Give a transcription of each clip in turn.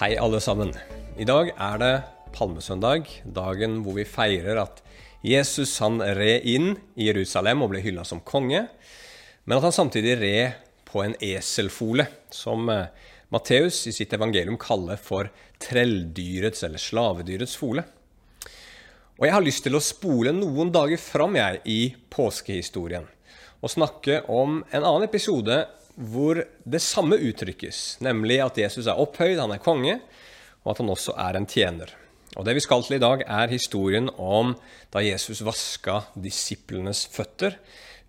Hei, alle sammen. I dag er det palmesøndag, dagen hvor vi feirer at Jesus han red inn i Jerusalem og ble hylla som konge, men at han samtidig red på en eselfole, som eh, Matteus i sitt evangelium kaller for trelldyrets eller slavedyrets fole. Og Jeg har lyst til å spole noen dager fram jeg, i påskehistorien og snakke om en annen episode hvor det samme uttrykkes, nemlig at Jesus er opphøyd, han er konge, og at han også er en tjener. Og Det vi skal til i dag, er historien om da Jesus vaska disiplenes føtter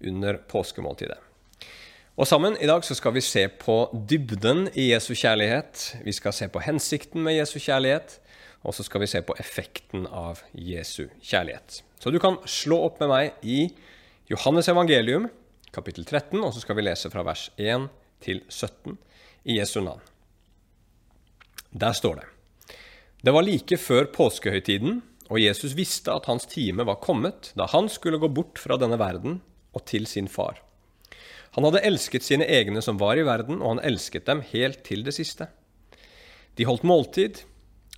under påskemåltidet. Og Sammen i dag så skal vi se på dybden i Jesu kjærlighet. Vi skal se på hensikten med Jesu kjærlighet, og så skal vi se på effekten av Jesu kjærlighet. Så du kan slå opp med meg i Johannes evangelium, kapittel 13, og så skal vi lese fra vers 1 til 17 i Jesu navn. Der står det Det var like før påskehøytiden, og Jesus visste at hans time var kommet da han skulle gå bort fra denne verden og til sin far. Han hadde elsket sine egne som var i verden, og han elsket dem helt til det siste. De holdt måltid.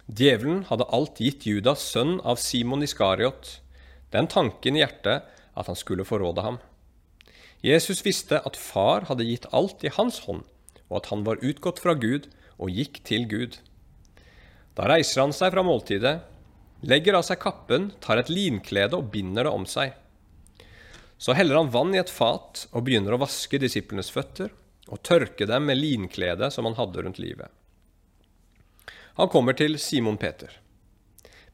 Djevelen hadde alt gitt Judas, sønn av Simon Iskariot, den tanken i hjertet at han skulle forråde ham. Jesus visste at far hadde gitt alt i hans hånd, og at han var utgått fra Gud og gikk til Gud. Da reiser han seg fra måltidet, legger av seg kappen, tar et linklede og binder det om seg. Så heller han vann i et fat og begynner å vaske disiplenes føtter og tørke dem med linkledet som han hadde rundt livet. Han kommer til Simon Peter.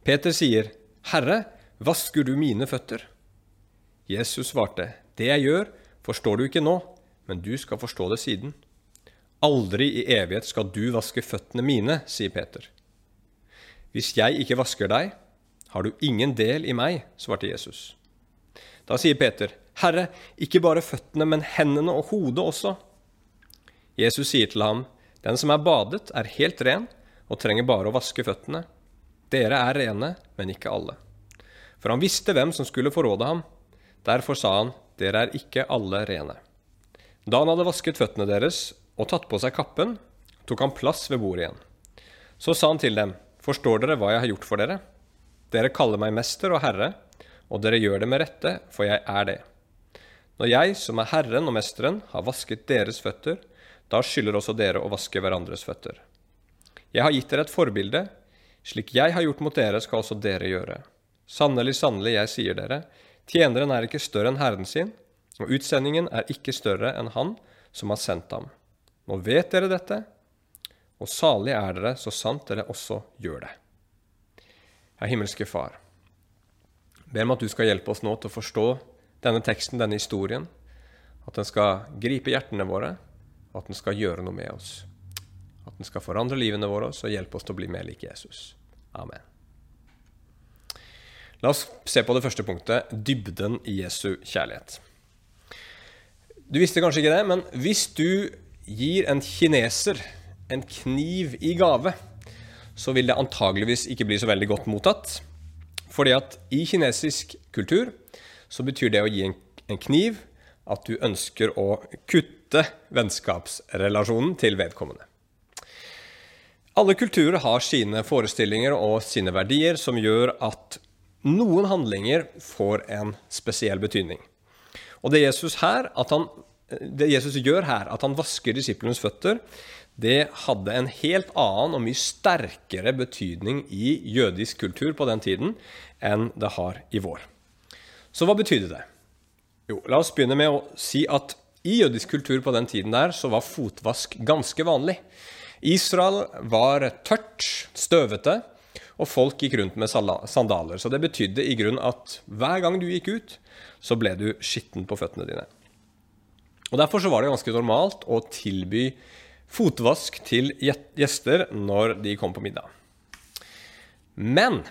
Peter sier, 'Herre, vasker du mine føtter?' Jesus svarte, 'Det jeg gjør, forstår du ikke nå, men du skal forstå det siden. Aldri i evighet skal du vaske føttene mine, sier Peter. Hvis jeg ikke vasker deg, har du ingen del i meg, svarte Jesus. Da sier Peter, Herre, ikke bare føttene, men hendene og hodet også. Jesus sier til ham, Den som er badet, er helt ren og trenger bare å vaske føttene. Dere er rene, men ikke alle. For han visste hvem som skulle forråde ham. Derfor sa han, dere er ikke alle rene. Da han hadde vasket føttene deres og tatt på seg kappen, tok han plass ved bordet igjen. Så sa han til dem, Forstår dere hva jeg har gjort for dere? Dere kaller meg mester og herre, og dere gjør det med rette, for jeg er det. Når jeg, som er Herren og Mesteren, har vasket deres føtter, da skylder også dere å vaske hverandres føtter. Jeg har gitt dere et forbilde. Slik jeg har gjort mot dere, skal også dere gjøre. Sannelig, sannelig, jeg sier dere, Tjeneren er ikke større enn herren sin, og utsendingen er ikke større enn han som har sendt ham. Nå vet dere dette, og salig er dere så sant dere også gjør det. Herre himmelske Far, ber om at du skal hjelpe oss nå til å forstå denne teksten, denne historien, at den skal gripe hjertene våre, og at den skal gjøre noe med oss. At den skal forandre livene våre og hjelpe oss til å bli mer lik Jesus. Amen. La oss se på det første punktet dybden i Jesu kjærlighet. Du visste kanskje ikke det, men hvis du gir en kineser en kniv i gave, så vil det antageligvis ikke bli så veldig godt mottatt. Fordi at i kinesisk kultur så betyr det å gi en, kniv at du ønsker å kutte vennskapsrelasjonen til vedkommende. Alle kulturer har sine forestillinger og sine verdier som gjør at noen handlinger får en spesiell betydning. Og det Jesus, her, han, det Jesus gjør her, at han vasker disiplenes føtter, det hadde en helt annen og mye sterkere betydning i jødisk kultur på den tiden enn det har i vår. Så hva betydde det? Jo, la oss begynne med å si at i jødisk kultur på den tiden der så var fotvask ganske vanlig. Israel var tørt, støvete, og folk gikk rundt med sandaler. Så det betydde i grunn at hver gang du gikk ut, så ble du skitten på føttene dine. Og Derfor så var det ganske normalt å tilby fotvask til gjester når de kom på middag. Men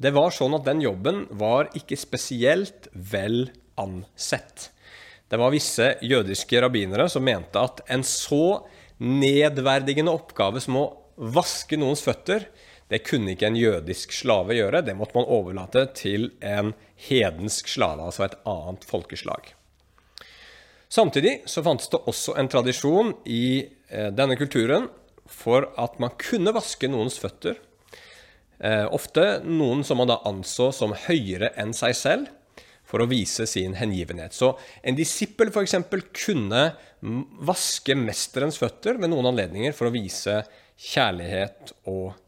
det var sånn at den jobben var ikke spesielt vel ansett. Det var visse jødiske rabbinere som mente at en så nedverdigende oppgave som å vaske noens føtter, det kunne ikke en jødisk slave gjøre, det måtte man overlate til en hedensk slave, altså et annet folkeslag. Samtidig så fantes det også en tradisjon i eh, denne kulturen for at man kunne vaske noens føtter. Eh, ofte noen som man da anså som høyere enn seg selv, for å vise sin hengivenhet. Så en disippel f.eks. kunne vaske mesterens føtter ved noen anledninger for å vise kjærlighet og hengivenhet.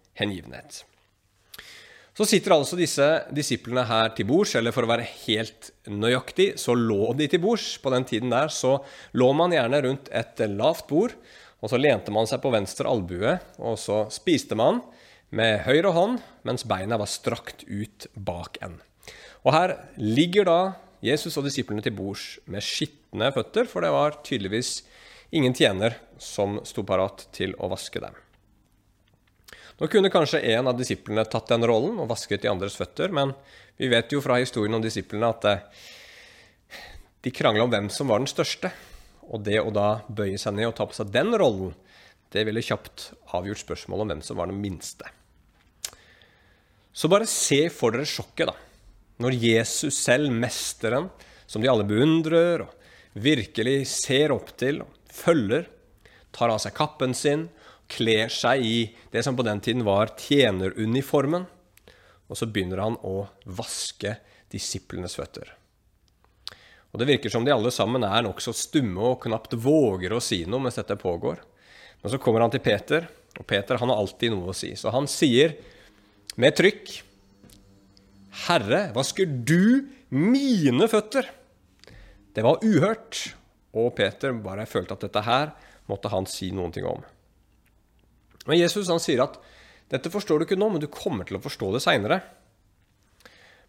Så sitter altså disse disiplene her til bords, eller for å være helt nøyaktig, så lå de til bords. På den tiden der så lå man gjerne rundt et lavt bord, og så lente man seg på venstre albue, og så spiste man med høyre hånd, mens beina var strakt ut bak en. Og her ligger da Jesus og disiplene til bords med skitne føtter, for det var tydeligvis ingen tjener som sto parat til å vaske dem. Nå kunne kanskje en av disiplene tatt den rollen og vasket de andres føtter, men vi vet jo fra historien om disiplene at eh, de krangla om hvem som var den største. Og det å da bøye seg ned og ta på seg den rollen, det ville kjapt avgjort spørsmålet om hvem som var den minste. Så bare se for dere sjokket, da. Når Jesus selv, mesteren, som de alle beundrer og virkelig ser opp til og følger, tar av seg kappen sin kler seg i det som på den tiden var tjeneruniformen. Og så begynner han å vaske disiplenes føtter. Og Det virker som de alle sammen er nokså stumme og knapt våger å si noe mens dette pågår. Men så kommer han til Peter, og Peter han har alltid noe å si. Så han sier med trykk Herre, vasker du mine føtter? Det var uhørt. Og Peter bare følte at dette her måtte han si noen ting om. Men Jesus han sier at dette forstår du ikke nå, men du kommer til å forstå det seinere.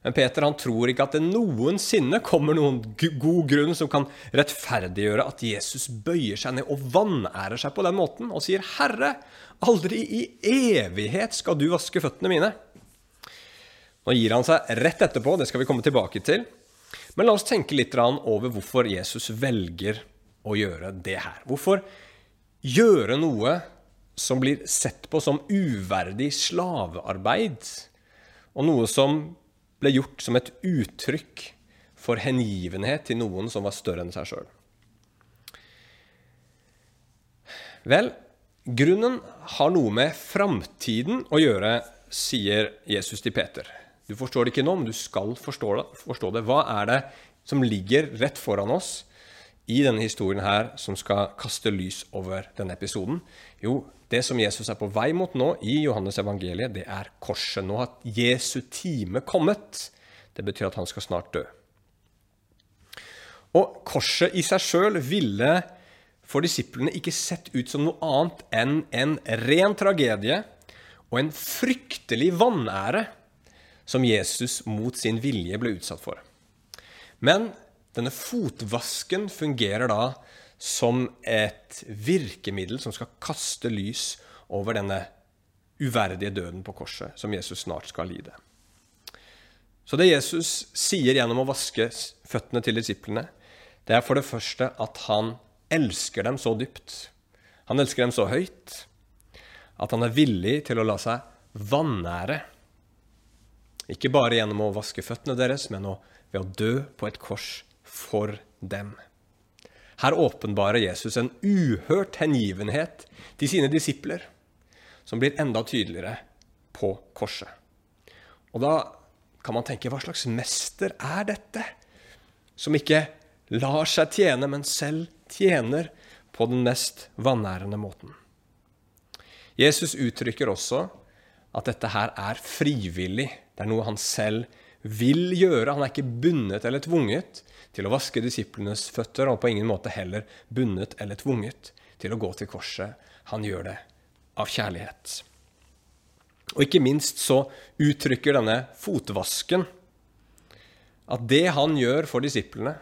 Men Peter han tror ikke at det noensinne kommer noen god grunn som kan rettferdiggjøre at Jesus bøyer seg ned og vanærer seg på den måten og sier, 'Herre, aldri i evighet skal du vaske føttene mine.' Nå gir han seg rett etterpå, det skal vi komme tilbake til. Men la oss tenke litt over hvorfor Jesus velger å gjøre det her. Hvorfor gjøre noe som blir sett på som uverdig slavearbeid, og noe som ble gjort som et uttrykk for hengivenhet til noen som var større enn seg sjøl. Vel, grunnen har noe med framtiden å gjøre, sier Jesus til Peter. Du forstår det ikke nå, men du skal forstå det. Forstå det. Hva er det som ligger rett foran oss i denne historien her som skal kaste lys over denne episoden? Jo, det som Jesus er på vei mot nå i Johannes evangeliet, det er korset. Nå har Jesu time kommet. Det betyr at han skal snart dø. Og korset i seg sjøl ville for disiplene ikke sett ut som noe annet enn en ren tragedie og en fryktelig vanære som Jesus mot sin vilje ble utsatt for. Men denne fotvasken fungerer da som et virkemiddel som skal kaste lys over denne uverdige døden på korset, som Jesus snart skal lide. Så det Jesus sier gjennom å vaske føttene til disiplene, det er for det første at han elsker dem så dypt. Han elsker dem så høyt at han er villig til å la seg vanære. Ikke bare gjennom å vaske føttene deres, men ved å dø på et kors for dem. Her åpenbarer Jesus en uhørt hengivenhet til sine disipler, som blir enda tydeligere på korset. Og da kan man tenke hva slags mester er dette? Som ikke lar seg tjene, men selv tjener på den mest vanærende måten. Jesus uttrykker også at dette her er frivillig. Det er noe han selv vil gjøre. Han er ikke bundet eller tvunget til å vaske disiplenes føtter, og på ingen måte heller bundet eller tvunget til å gå til korset. Han gjør det av kjærlighet. Og ikke minst så uttrykker denne fotvasken at det han gjør for disiplene,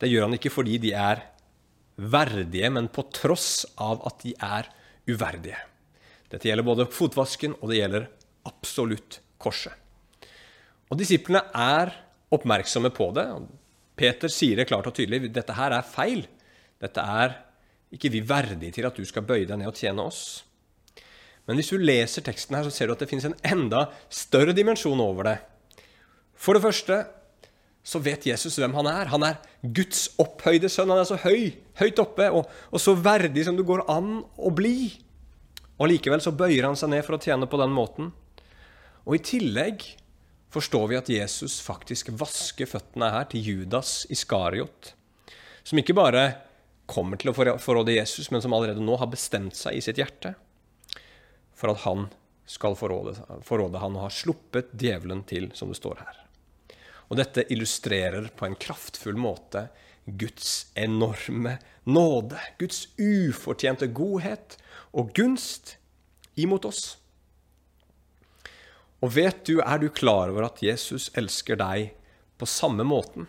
det gjør han ikke fordi de er verdige, men på tross av at de er uverdige. Dette gjelder både fotvasken, og det gjelder absolutt korset. Og disiplene er oppmerksomme på det. Peter sier det klart og tydelig. Dette her er feil. Dette er ikke vi verdige til at du skal bøye deg ned og tjene oss. Men hvis du leser teksten her, så ser du at det finnes en enda større dimensjon over det. For det første så vet Jesus hvem han er. Han er Guds opphøyde sønn. Han er så høy, høyt oppe og, og så verdig som det går an å bli. Og Likevel så bøyer han seg ned for å tjene på den måten. Og i tillegg forstår vi at Jesus faktisk vasker føttene her til Judas Iskariot, som ikke bare kommer til å forråde Jesus, men som allerede nå har bestemt seg i sitt hjerte for at han skal forråde, forråde han og har sluppet djevelen til, som det står her. Og dette illustrerer på en kraftfull måte Guds enorme nåde, Guds ufortjente godhet og gunst imot oss. Og vet du, er du klar over at Jesus elsker deg på samme måten?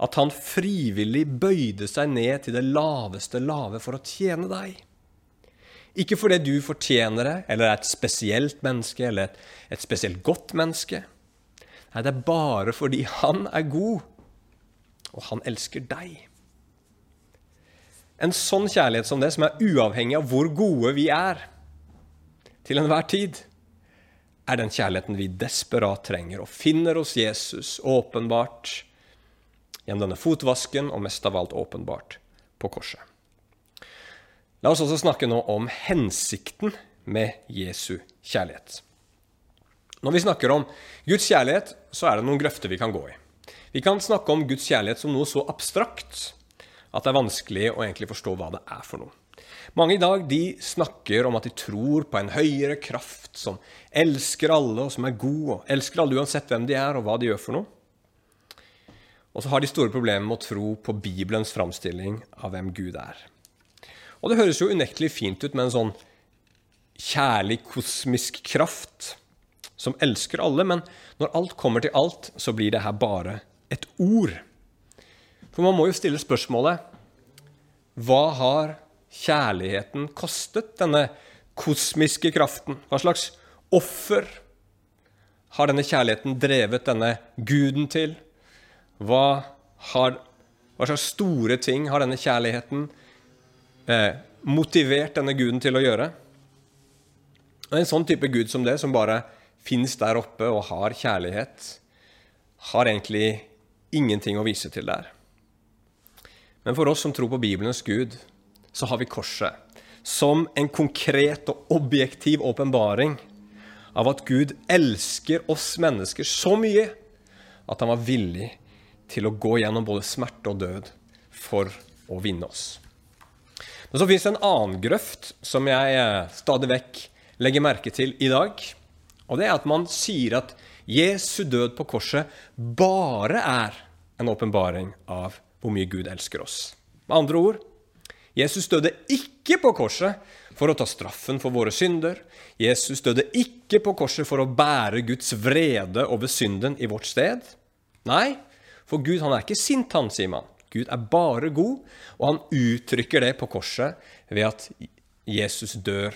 At han frivillig bøyde seg ned til det laveste lave for å tjene deg? Ikke fordi du fortjener det, eller er et spesielt menneske, eller et, et spesielt godt menneske. Nei, det er bare fordi han er god, og han elsker deg. En sånn kjærlighet som det, som er uavhengig av hvor gode vi er til enhver tid, er den kjærligheten vi desperat trenger, og finner hos Jesus åpenbart gjennom denne fotvasken, og mest av alt åpenbart på korset. La oss også snakke nå om hensikten med Jesu kjærlighet. Når vi snakker om Guds kjærlighet, så er det noen grøfter vi kan gå i. Vi kan snakke om Guds kjærlighet som noe så abstrakt at det er vanskelig å egentlig forstå hva det er for noe. Mange i dag de snakker om at de tror på en høyere kraft som elsker alle, og som er god, og elsker alle uansett hvem de er, og hva de gjør for noe. Og så har de store problemer med å tro på Bibelens framstilling av hvem Gud er. Og det høres jo unektelig fint ut med en sånn kjærlig, kosmisk kraft som elsker alle, men når alt kommer til alt, så blir det her bare et ord. For man må jo stille spørsmålet Hva har kjærligheten kostet, denne kosmiske kraften? Hva slags offer har denne kjærligheten drevet denne guden til? Hva, har, hva slags store ting har denne kjærligheten eh, motivert denne guden til å gjøre? En sånn type gud som det, som bare fins der oppe og har kjærlighet, har egentlig ingenting å vise til der. Men for oss som tror på Bibelens Gud, så har vi korset som en konkret og objektiv åpenbaring av at Gud elsker oss mennesker så mye at han var villig til å gå gjennom både smerte og død for å vinne oss. Men så fins det en annen grøft som jeg eh, stadig vekk legger merke til i dag. Og det er at man sier at Jesu død på korset bare er en åpenbaring av hvor mye Gud elsker oss. Med andre ord Jesus døde ikke på korset for å ta straffen for våre synder. Jesus døde ikke på korset for å bære Guds vrede over synden i vårt sted. Nei, for Gud han er ikke sint, han, sier man. Gud er bare god, og han uttrykker det på korset ved at Jesus dør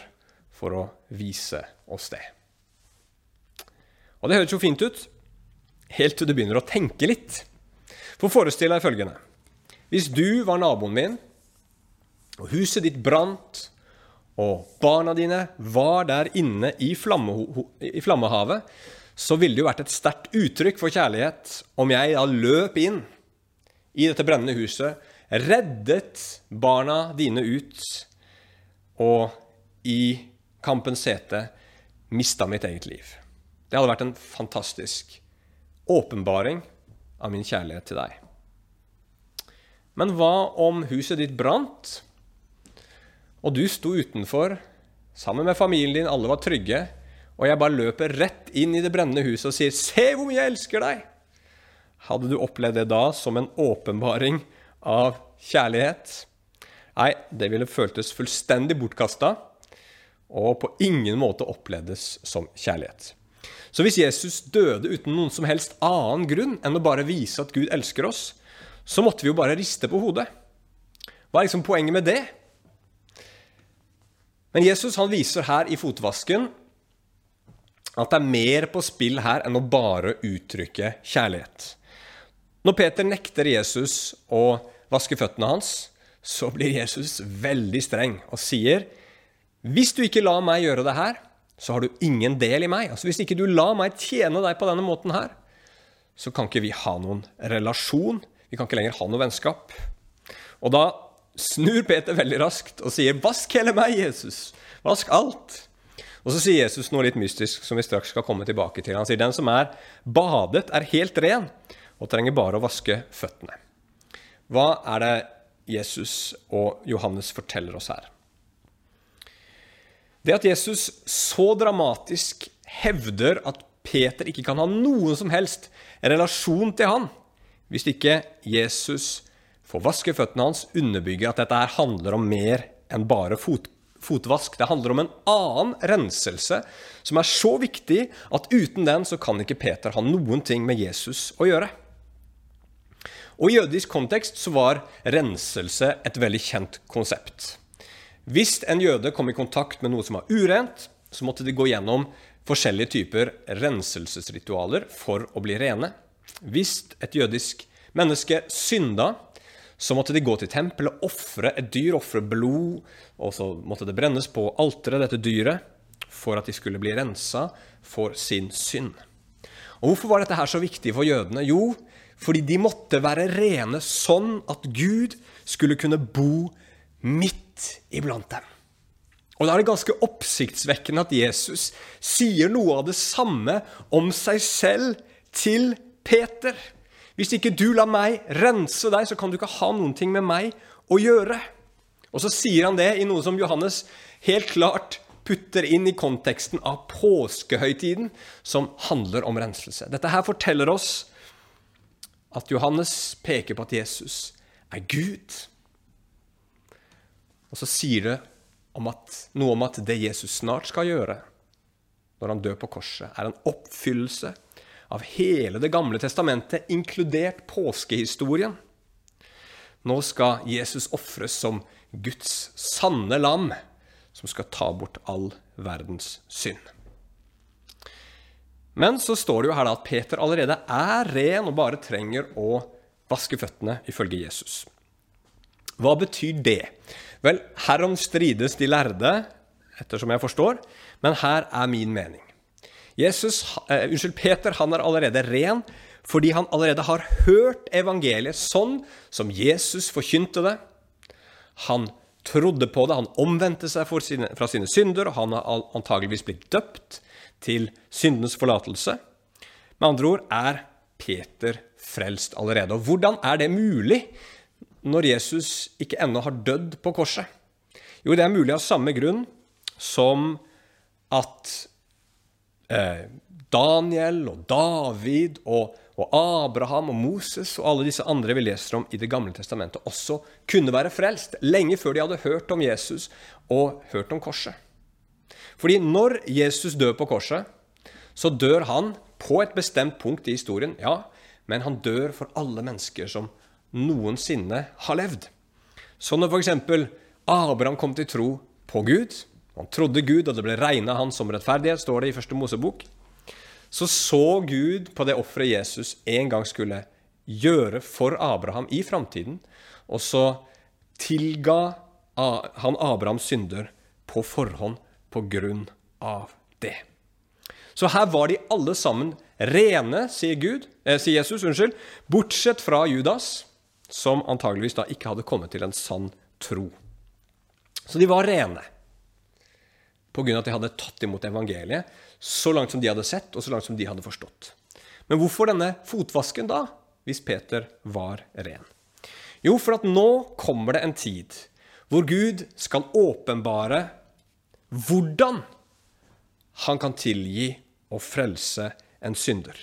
for å vise oss det. Og det høres jo fint ut, helt til du begynner å tenke litt. For forestill deg følgende. Hvis du var naboen min, og huset ditt brant, og barna dine var der inne i, flamme, i flammehavet, så ville det jo vært et sterkt uttrykk for kjærlighet om jeg da løp inn i dette brennende huset, reddet barna dine ut, og i kampens sete mista mitt eget liv. Det hadde vært en fantastisk åpenbaring av min kjærlighet til deg. Men hva om huset ditt brant, og du sto utenfor sammen med familien din, alle var trygge, og jeg bare løper rett inn i det brennende huset og sier 'Se hvor mye jeg elsker deg'? Hadde du opplevd det da som en åpenbaring av kjærlighet? Nei, det ville føltes fullstendig bortkasta og på ingen måte opplevdes som kjærlighet. Så hvis Jesus døde uten noen som helst annen grunn enn å bare vise at Gud elsker oss, så måtte vi jo bare riste på hodet. Hva er liksom poenget med det? Men Jesus han viser her i fotvasken at det er mer på spill her enn å bare uttrykke kjærlighet. Når Peter nekter Jesus å vaske føttene hans, så blir Jesus veldig streng og sier, 'Hvis du ikke lar meg gjøre det her, så har du ingen del i meg. Altså Hvis ikke du lar meg tjene deg på denne måten her, så kan ikke vi ha noen relasjon. Vi kan ikke lenger ha noe vennskap. Og da snur Peter veldig raskt og sier, 'Vask hele meg, Jesus', Vask alt. Og så sier Jesus noe litt mystisk som vi straks skal komme tilbake til. Han sier den som er badet, er helt ren og trenger bare å vaske føttene. Hva er det Jesus og Johannes forteller oss her? Det at Jesus så dramatisk hevder at Peter ikke kan ha noen som helst relasjon til han, hvis ikke Jesus får vaskeføttene hans, underbygger at dette her handler om mer enn bare fot, fotvask. Det handler om en annen renselse som er så viktig at uten den så kan ikke Peter ha noen ting med Jesus å gjøre. Og I jødisk kontekst så var renselse et veldig kjent konsept. Hvis en jøde kom i kontakt med noe som var urent, så måtte de gå gjennom forskjellige typer renselsesritualer for å bli rene. Hvis et jødisk menneske synda, så måtte de gå til tempelet, ofre et dyr, ofre blod, og så måtte det brennes på alteret, dette dyret, for at de skulle bli rensa for sin synd. Og Hvorfor var dette her så viktig for jødene? Jo, fordi de måtte være rene sånn at Gud skulle kunne bo midt iblant dem. Og Da er det ganske oppsiktsvekkende at Jesus sier noe av det samme om seg selv til Peter. Hvis ikke du lar meg rense deg, så kan du ikke ha noen ting med meg å gjøre. Og så sier han det i noe som Johannes helt klart putter inn i konteksten av påskehøytiden, som handler om renselse. Dette her forteller oss at Johannes peker på at Jesus er Gud. Og så sier det om at, noe om at det Jesus snart skal gjøre, når han dør på korset, er en oppfyllelse av hele Det gamle testamentet, inkludert påskehistorien. Nå skal Jesus ofres som Guds sanne lam, som skal ta bort all verdens synd. Men så står det jo her at Peter allerede er ren og bare trenger å vaske føttene, ifølge Jesus. Hva betyr det? Vel, herom strides de lærde, ettersom jeg forstår, men her er min mening. Jesus, uh, unnskyld, Peter han er allerede ren fordi han allerede har hørt evangeliet sånn som Jesus forkynte det. Han trodde på det, han omvendte seg sine, fra sine synder, og han har antageligvis blitt døpt til syndenes forlatelse. Med andre ord er Peter frelst allerede. Og hvordan er det mulig når Jesus ikke ennå har dødd på korset? Jo, det er mulig av samme grunn som at Eh, Daniel og David og, og, Abraham og Moses og alle disse andre vi leser om i Det gamle testamentet, også kunne være frelst lenge før de hadde hørt om Jesus og hørt om korset. Fordi når Jesus dør på korset, så dør han på et bestemt punkt i historien, ja, men han dør for alle mennesker som noensinne har levd. Så når f.eks. Abraham kom til tro på Gud, han trodde Gud, og det ble regna han som rettferdighet, står det i første Mosebok. Så så Gud på det offeret Jesus en gang skulle gjøre for Abraham i framtiden, og så tilga han Abrahams synder på forhånd på grunn av det. Så her var de alle sammen rene, sier, Gud, eh, sier Jesus, unnskyld, bortsett fra Judas, som antageligvis da ikke hadde kommet til en sann tro. Så de var rene pga. at de hadde tatt imot evangeliet så langt som de hadde sett, og så langt som de hadde forstått. Men hvorfor denne fotvasken da, hvis Peter var ren? Jo, for at nå kommer det en tid hvor Gud skal åpenbare hvordan han kan tilgi og frelse en synder.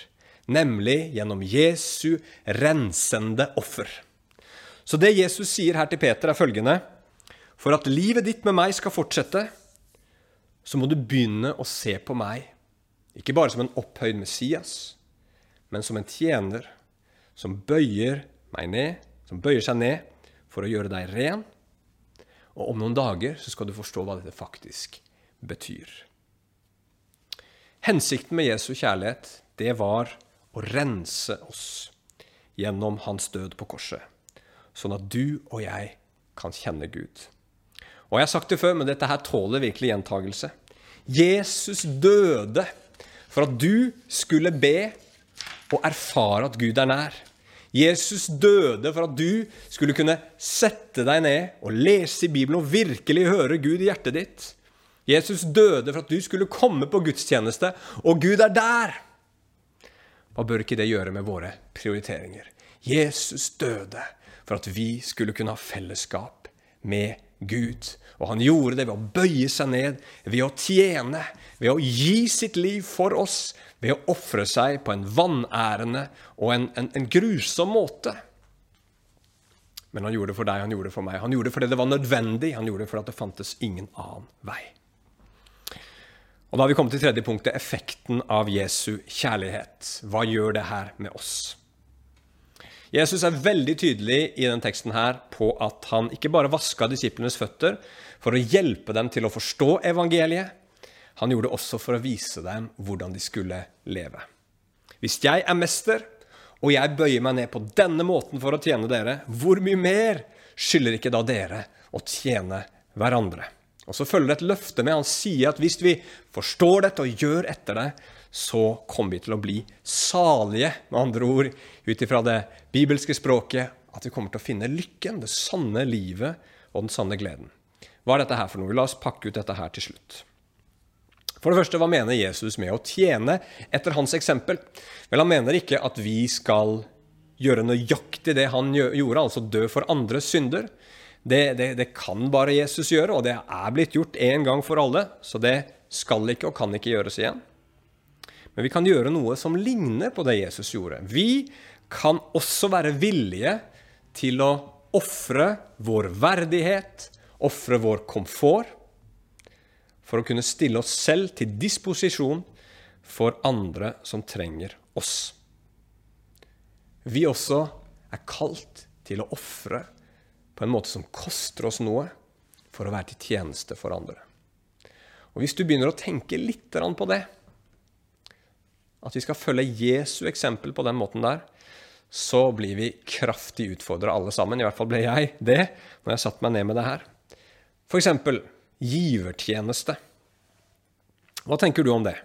Nemlig gjennom Jesu rensende offer. Så det Jesus sier her til Peter, er følgende For at livet ditt med meg skal fortsette, så må du begynne å se på meg, ikke bare som en opphøyd Messias, men som en tjener som bøyer meg ned, som bøyer seg ned for å gjøre deg ren. Og om noen dager så skal du forstå hva dette faktisk betyr. Hensikten med Jesu kjærlighet, det var å rense oss gjennom hans død på korset, sånn at du og jeg kan kjenne Gud. Og jeg har sagt det før, men dette her tåler virkelig gjentagelse. Jesus døde for at du skulle be og erfare at Gud er nær. Jesus døde for at du skulle kunne sette deg ned og lese i Bibelen og virkelig høre Gud i hjertet ditt. Jesus døde for at du skulle komme på gudstjeneste, og Gud er der. Hva bør ikke det gjøre med våre prioriteringer? Jesus døde for at vi skulle kunne ha fellesskap med Gud. Og han gjorde det ved å bøye seg ned, ved å tjene, ved å gi sitt liv for oss, ved å ofre seg på en vanærende og en, en, en, grusom måte. Men han gjorde det for deg, han gjorde det for meg. Han gjorde det fordi det var nødvendig, han gjorde det fordi det fantes ingen annen vei. Og Da har vi kommet til tredje punktet, effekten av Jesu kjærlighet. Hva gjør det her med oss? Jesus er veldig tydelig i denne teksten her på at han ikke bare vaska disiplenes føtter for å hjelpe dem til å forstå evangeliet, han gjorde det også for å vise dem hvordan de skulle leve. Hvis jeg er mester, og jeg bøyer meg ned på denne måten for å tjene dere, hvor mye mer skylder ikke da dere å tjene hverandre? Og så følger det et løfte med. Han sier at hvis vi forstår dette og gjør etter det, så kommer vi til å bli salige. Med andre ord, ut ifra det bibelske språket, at vi kommer til å finne lykken, det sanne livet og den sanne gleden. Hva er dette her for noe? La oss pakke ut dette her til slutt. For det første, hva mener Jesus med å tjene etter hans eksempel? Vel, han mener ikke at vi skal gjøre nøyaktig det han gjorde, altså dø for andres synder. Det, det, det, kan bare Jesus gjøre, og det er blitt gjort én gang for alle. Så det skal ikke og kan ikke gjøres igjen. Men vi kan gjøre noe som ligner på det Jesus gjorde. Vi kan også være villige til å ofre vår verdighet, ofre vår komfort, for å kunne stille oss selv til disposisjon for andre som trenger oss. Vi også er kalt til å ofre på en måte som koster oss noe, for å være til tjeneste for andre. Og Hvis du begynner å tenke litt på det, at vi skal følge Jesu eksempel på den måten der, så blir vi kraftig utfordra alle sammen. I hvert fall ble jeg det når jeg satte meg ned med det her. F.eks. givertjeneste. Hva tenker du om det?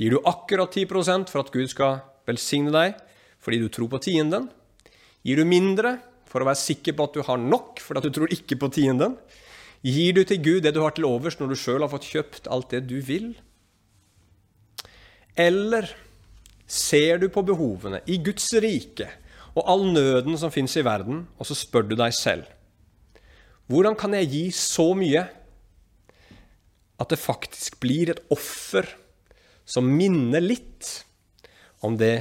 Gir du akkurat 10% for at Gud skal velsigne deg fordi du tror på tienden? Gir du mindre for å være sikker på at du har nok, fordi at du tror ikke på tienden? Gir du til Gud det du har til overs når du sjøl har fått kjøpt alt det du vil? Eller ser du på behovene i Guds rike og all nøden som fins i verden, og så spør du deg selv hvordan kan jeg gi så mye at det faktisk blir et offer som minner litt om det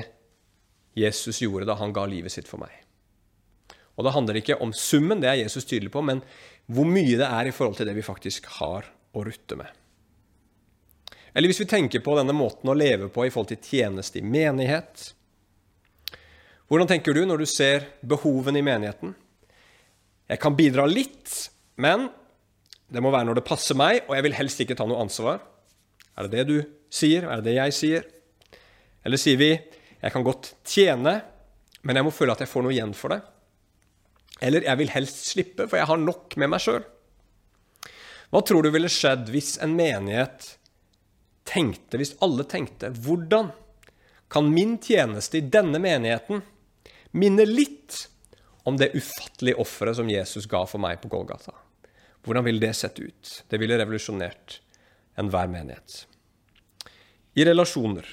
Jesus gjorde da han ga livet sitt for meg? Og det handler ikke om summen, det er Jesus tydelig på, men hvor mye det er i forhold til det vi faktisk har å rutte med. Eller hvis vi tenker på denne måten å leve på i forhold til tjeneste i menighet. Hvordan tenker du når du ser behovene i menigheten? Jeg kan bidra litt, men det må være når det passer meg, og jeg vil helst ikke ta noe ansvar. Er det det du sier? Er det det jeg sier? Eller sier vi jeg kan godt tjene, men jeg må føle at jeg får noe igjen for det? Eller jeg vil helst slippe, for jeg har nok med meg sjøl. Hva tror du ville skjedd hvis en menighet tenkte, hvis alle tenkte, hvordan kan min tjeneste i denne menigheten minne litt om det ufattelige offeret som Jesus ga for meg på Golgata? Hvordan ville det sett ut? Det ville revolusjonert enhver menighet. I relasjoner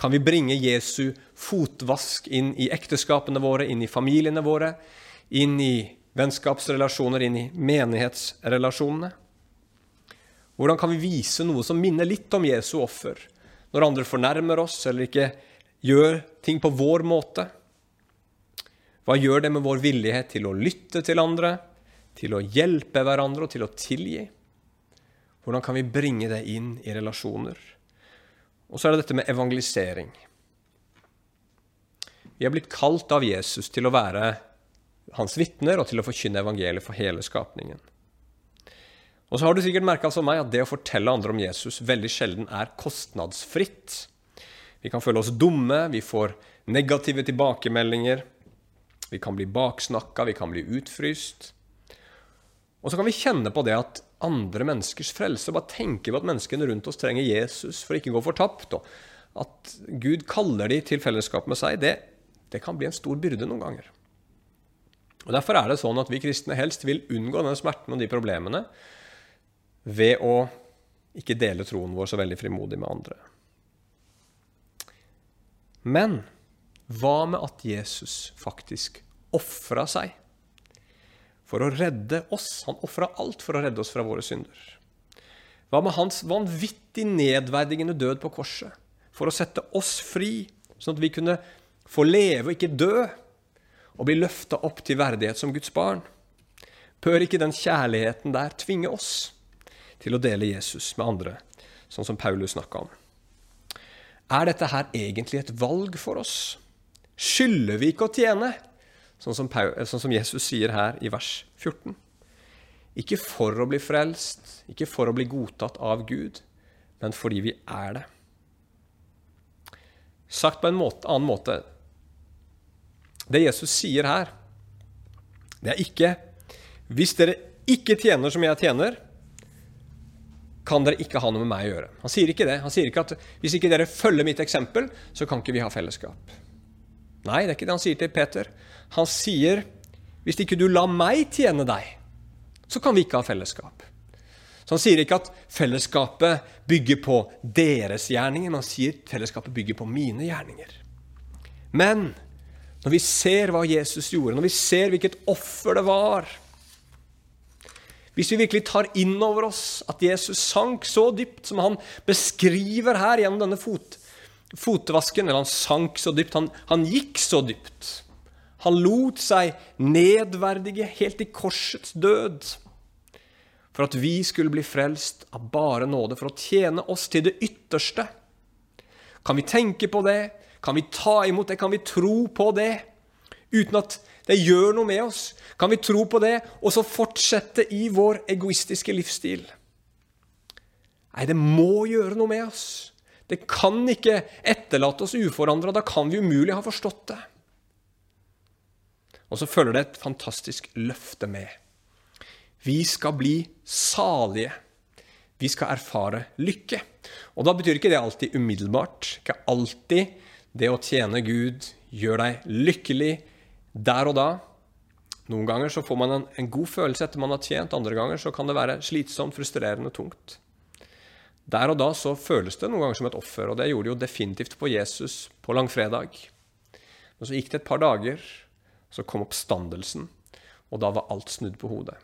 kan vi bringe Jesu fotvask inn i ekteskapene våre, inn i familiene våre, inn i vennskapsrelasjoner, inn i menighetsrelasjonene? Hvordan kan vi vise noe som minner litt om Jesu offer, når andre fornærmer oss eller ikke gjør ting på vår måte? Hva gjør det med vår villighet til å lytte til andre, til å hjelpe hverandre og til å tilgi? Hvordan kan vi bringe det inn i relasjoner? Og så er det dette med evangelisering. Vi er blitt kalt av Jesus til å være hans vitner og til å forkynne evangeliet for hele skapningen. Og så har du sikkert merka som meg at det å fortelle andre om Jesus veldig sjelden er kostnadsfritt. Vi kan føle oss dumme, vi får negative tilbakemeldinger, vi kan bli baksnakka, vi kan bli utfryst. Og så kan vi kjenne på det at andre menneskers frelse Bare tenker vi at menneskene rundt oss trenger Jesus for å ikke gå fortapt. Og at Gud kaller de til fellesskap med seg, det, det kan bli en stor byrde noen ganger. Og Derfor er det sånn at vi kristne helst vil unngå den smerten og de problemene. Ved å ikke dele troen vår så veldig frimodig med andre. Men hva med at Jesus faktisk ofra seg for å redde oss? Han ofra alt for å redde oss fra våre synder. Hva med hans vanvittig nedverdigende død på korset for å sette oss fri, sånn at vi kunne få leve og ikke dø, og bli løfta opp til verdighet som Guds barn? Bør ikke den kjærligheten der tvinge oss til å dele Jesus med andre, sånn som Paulus snakka om? Er dette her egentlig et valg for oss? Skylder vi ikke å tjene? Sånn som, Paul, sånn som Jesus sier her i vers 14. Ikke for å bli frelst, ikke for å bli godtatt av Gud, men fordi vi er det. Sagt på en måte, annen måte Det Jesus sier her, det er ikke Hvis dere ikke tjener som jeg tjener, kan dere ikke ha noe med meg å gjøre. Han sier ikke det. Han sier ikke at hvis ikke dere følger mitt eksempel, så kan ikke vi ha fellesskap. Nei, det er ikke det han sier til Peter. Han sier hvis ikke du lar meg tjene deg, så kan vi ikke ha fellesskap. Så han sier ikke at fellesskapet bygger på deres gjerninger, men han sier fellesskapet bygger på mine gjerninger. Men når vi ser hva Jesus gjorde, når vi ser hvilket offer det var hvis vi virkelig tar inn over oss at Jesus sank så dypt som han beskriver her gjennom denne fot, fotvasken Eller han sank så dypt, han, han gikk så dypt. Han lot seg nedverdige helt i korsets død for at vi skulle bli frelst av bare nåde, for å tjene oss til det ytterste. Kan vi tenke på det? Kan vi ta imot det? Kan vi tro på det? Uten at det gjør noe med oss. Kan vi tro på det og så fortsette i vår egoistiske livsstil? Nei, det må gjøre noe med oss. Det kan ikke etterlate oss uforandra. Da kan vi umulig ha forstått det. Og så følger det et fantastisk løfte med. Vi skal bli salige. Vi skal erfare lykke. Og da betyr ikke det alltid umiddelbart. Ikke alltid det å tjene Gud gjør deg lykkelig, der og da. Noen ganger så får man en, en, god følelse etter man har tjent, andre ganger så kan det være slitsomt, frustrerende, tungt. Der og da så føles det noen ganger som et offer, og det gjorde det jo definitivt på Jesus på langfredag. Men så gikk det et par dager, så kom oppstandelsen, og da var alt snudd på hodet.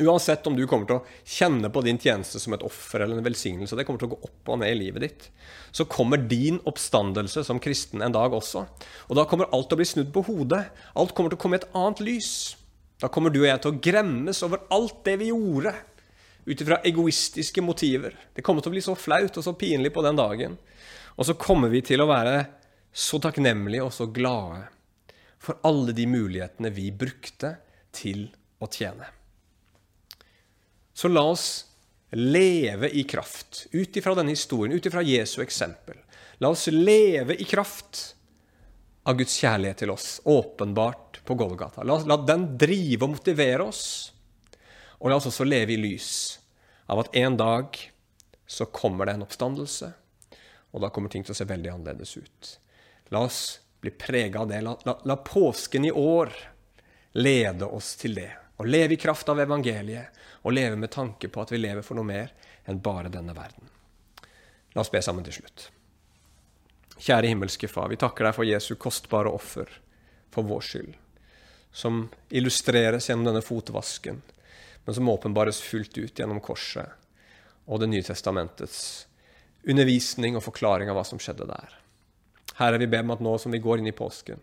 Uansett om du kommer til å kjenne på din tjeneste som et offer eller en velsignelse, det kommer til å gå opp og ned i livet ditt, så kommer din oppstandelse som kristen en dag også. Og da kommer alt til å bli snudd på hodet. Alt kommer til å komme i et annet lys. Da kommer du og jeg til å gremmes over alt det vi gjorde, ut ifra egoistiske motiver. Det kommer til å bli så flaut og så pinlig på den dagen. Og så kommer vi til å være så takknemlige og så glade for alle de mulighetene vi brukte til å tjene. Så la oss leve i kraft ut ifra denne historien, ut ifra Jesu eksempel. La oss leve i kraft av Guds kjærlighet til oss, åpenbart på Golgata. La, la den drive og motivere oss. Og la oss også leve i lys av at en dag så kommer det en oppstandelse, og da kommer ting til å se veldig annerledes ut. La oss bli prega av det. La, la, la påsken i år lede oss til det. Å leve i kraft av evangeliet og leve med tanke på at vi lever for noe mer enn bare denne verden. La oss be sammen til slutt. Kjære himmelske Far, vi takker deg for Jesu kostbare offer for vår skyld, som illustreres gjennom denne fotvasken, men som åpenbares fullt ut gjennom korset og Det nye testamentets undervisning og forklaring av hva som skjedde der. Herre, vi ber om at nå som vi går inn i påsken,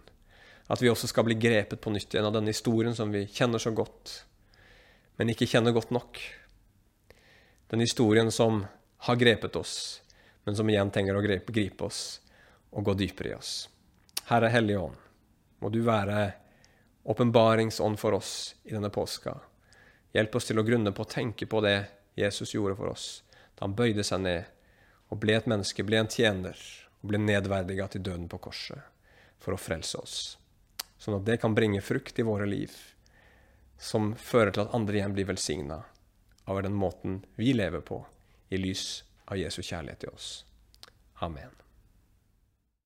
at vi også skal bli grepet på nytt igjen av denne historien som vi kjenner så godt, men ikke kjenner godt nok. Den historien som har grepet oss, men som igjen trenger å gripe, gripe oss og gå dypere i oss. Herre Hellige Ånd, må du være åpenbaringsånd for oss i denne påska. Hjelp oss til å grunne på å tenke på det Jesus gjorde for oss da han bøyde seg ned og ble et menneske, ble en tjener og ble nedverdiga til døden på korset for å frelse oss. Sånn at det kan bringe frukt i våre liv som fører til at andre igjen blir velsigna over den måten vi lever på, i lys av Jesu kjærlighet til oss. Amen.